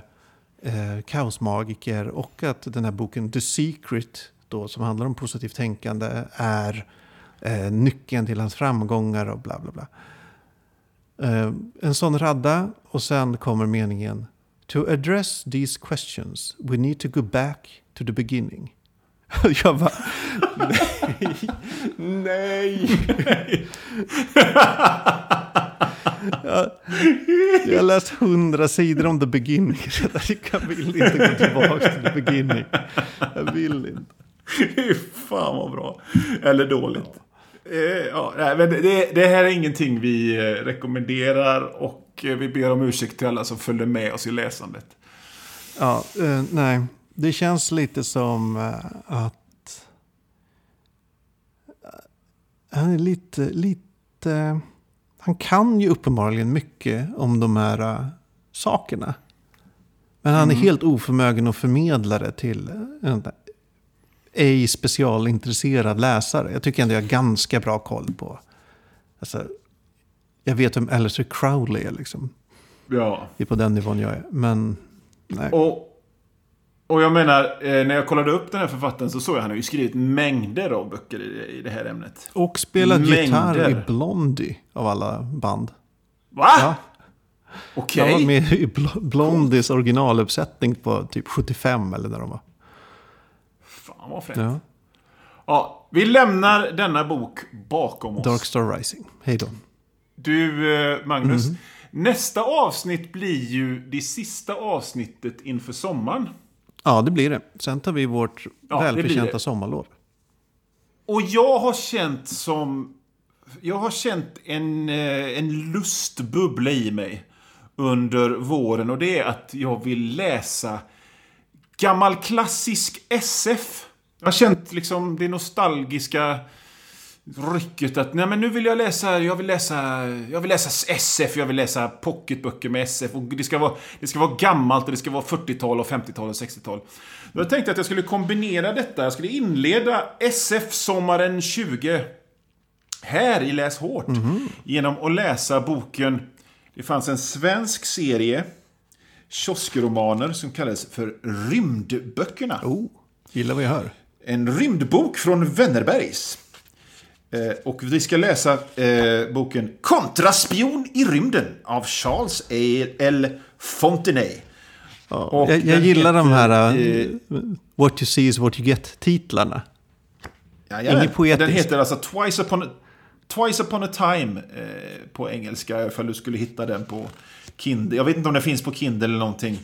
[SPEAKER 1] eh, kaosmagiker och att den här boken The Secret, då, som handlar om positivt tänkande, är eh, nyckeln till hans framgångar och bla bla bla. Eh, en sån radda och sen kommer meningen To address these questions we need to go back to the beginning. [laughs] Jag bara,
[SPEAKER 2] Nej! [laughs]
[SPEAKER 1] jag, jag har läst hundra sidor om the beginning. [laughs] Jag vill inte gå tillbaka till the beginning. Jag vill inte.
[SPEAKER 2] Fy fan vad bra. Eller dåligt. Eh, Ja, nej, men det, det här är ingenting vi eh, rekommenderar och eh, vi ber om ursäkt till alla som följde med oss i läsandet.
[SPEAKER 1] Ja, eh, nej. Det känns lite som eh, att... eh, Han är lite, lite... Han kan ju uppenbarligen mycket om de här eh, sakerna. Men han är helt oförmögen att förmedla det till en ej specialintresserad läsare. Jag tycker ändå jag har ganska bra koll på... Alltså, jag vet vem Alistair Crowley är liksom.
[SPEAKER 2] Ja.
[SPEAKER 1] Det är på den nivån jag är. Men nej.
[SPEAKER 2] Och, och jag menar, eh, när jag kollade upp den här författaren så såg jag att han har ju skrivit mängder av böcker i, det här ämnet.
[SPEAKER 1] Och spelat gitarr i Blondie av alla band.
[SPEAKER 2] Va?
[SPEAKER 1] Ja,
[SPEAKER 2] Okej.
[SPEAKER 1] Han var med i Bl- Blondies originaluppsättning på typ 75 eller när de var.
[SPEAKER 2] Fan vad fränt. Ja.
[SPEAKER 1] Ja.
[SPEAKER 2] vi lämnar denna bok bakom oss.
[SPEAKER 1] Dark Star Rising. Hej då.
[SPEAKER 2] Du, eh, Magnus.
[SPEAKER 1] Mhm.
[SPEAKER 2] Nästa avsnitt blir ju det sista avsnittet inför sommaren.
[SPEAKER 1] Ja, det blir det. Sen tar vi vårt
[SPEAKER 2] Ja,
[SPEAKER 1] välförtjänta
[SPEAKER 2] det.
[SPEAKER 1] sommarlov.
[SPEAKER 2] Och jag har känt som... Jag har känt en, eh, en lust bubbla i mig under våren och det är att jag vill läsa gammal klassisk SF. Jag har känt liksom det nostalgiska rycket att nej men nu vill jag läsa, jag vill läsa, jag vill läsa SF, jag vill läsa pocketböcker med SF och det ska vara, det ska vara gammalt och det ska vara 40-tal och 50-tal och 60-tal. Då tänkte jag att jag skulle kombinera detta, jag skulle inleda SF-sommaren 20 här i Läs hårt genom att läsa boken, det fanns en svensk serie kioskromaner som kallades för Rymdböckerna.
[SPEAKER 1] Oh, gillar vad jag hör.
[SPEAKER 2] En rymdbok från Wennerbergs. Eh, och vi ska läsa eh, boken Kontraspion i rymden av Charles A. L. Fontenay. Och
[SPEAKER 1] jag jag gillar de
[SPEAKER 2] heter,
[SPEAKER 1] här
[SPEAKER 2] eh,
[SPEAKER 1] uh, What you see is what you get-titlarna.
[SPEAKER 2] Jajamän.
[SPEAKER 1] Inget poetiskt.
[SPEAKER 2] Den heter alltså Twice upon a, Twice upon a time eh, på engelska, ifall du skulle hitta den på Kindle. Jag vet inte om den finns på Kindle eller någonting.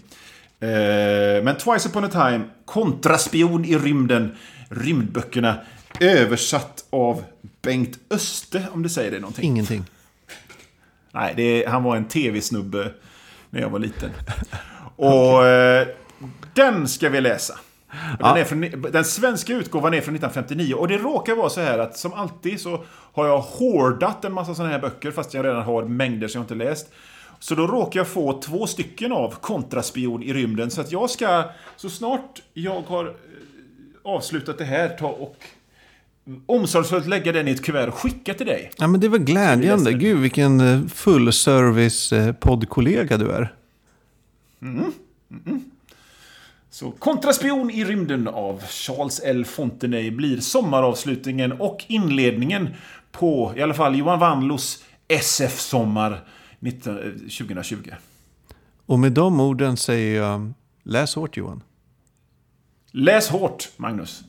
[SPEAKER 2] Eh, men Twice upon a time, Kontraspion i rymden, rymdböckerna, översatt av Bengt Öste, om det säger det någonting.
[SPEAKER 1] Ingenting.
[SPEAKER 2] Nej, det, han var en tv-snubbe när jag var liten. Och eh, den ska vi läsa. Den, är från, den svenska utgåvan är från 1959 och det råkar vara så här att som alltid så har jag hårdat en massa sådana här böcker fast jag redan har mängder som jag inte läst. Så då råkar jag få två stycken av Kontraspion i rymden så att jag ska så snart jag har eh, avslutat det här ta och omsorgsfullt lägga den i ett kuvert och skicka till dig.
[SPEAKER 1] Ja, men det var glädjande. Gud, vilken eh, full service eh, poddkollega du är.
[SPEAKER 2] Så Kontraspion i rymden av Charles L. Fontenay blir sommaravslutningen och inledningen på i alla fall Johan Wanlos SF-sommar 19 eh, 2020.
[SPEAKER 1] Och med de orden säger jag läs hårt Johan.
[SPEAKER 2] Läs hårt, Magnus.